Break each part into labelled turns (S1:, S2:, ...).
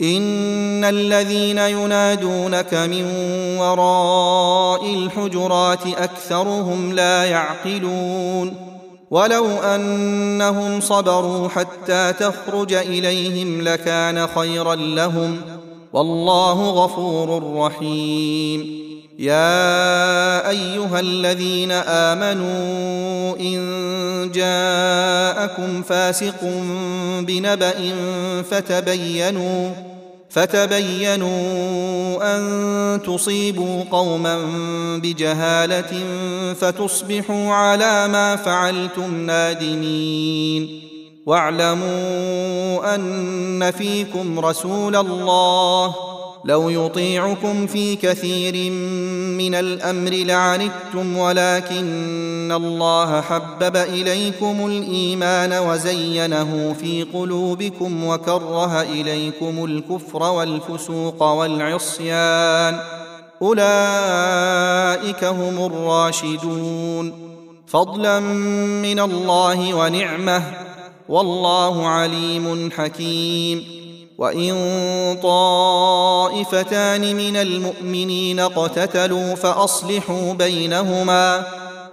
S1: ان الذين ينادونك من وراء الحجرات اكثرهم لا يعقلون ولو انهم صبروا حتى تخرج اليهم لكان خيرا لهم والله غفور رحيم يا ايها الذين امنوا ان جاءكم فاسق بنبأ فتبينوا فتبينوا ان تصيبوا قوما بجهاله فتصبحوا على ما فعلتم نادمين واعلموا ان فيكم رسول الله لو يطيعكم في كثير من الامر لعنتم ولكن إن الله حبب إليكم الإيمان وزينه في قلوبكم وكره إليكم الكفر والفسوق والعصيان أولئك هم الراشدون فضلا من الله ونعمه والله عليم حكيم وان طائفتان من المؤمنين اقتتلوا فاصلحوا بينهما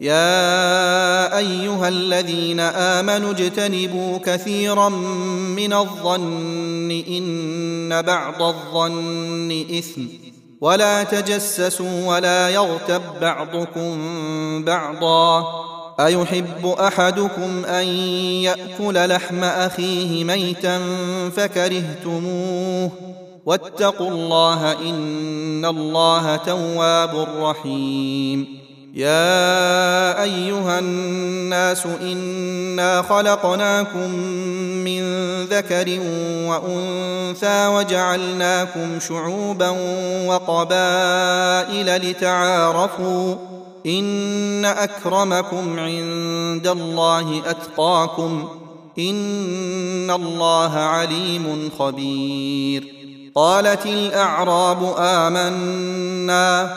S1: يا ايها الذين امنوا اجتنبوا كثيرا من الظن ان بعض الظن اثم ولا تجسسوا ولا يغتب بعضكم بعضا ايحب احدكم ان ياكل لحم اخيه ميتا فكرهتموه واتقوا الله ان الله تواب رحيم يا ايها الناس انا خلقناكم من ذكر وانثى وجعلناكم شعوبا وقبائل لتعارفوا ان اكرمكم عند الله اتقاكم ان الله عليم خبير قالت الاعراب امنا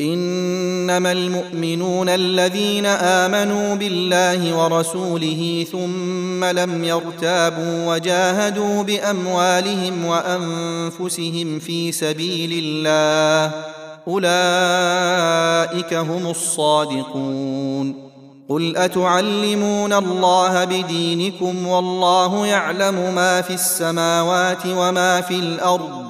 S1: انما المؤمنون الذين امنوا بالله ورسوله ثم لم يرتابوا وجاهدوا باموالهم وانفسهم في سبيل الله اولئك هم الصادقون قل اتعلمون الله بدينكم والله يعلم ما في السماوات وما في الارض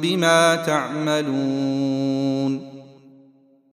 S1: بما تعملون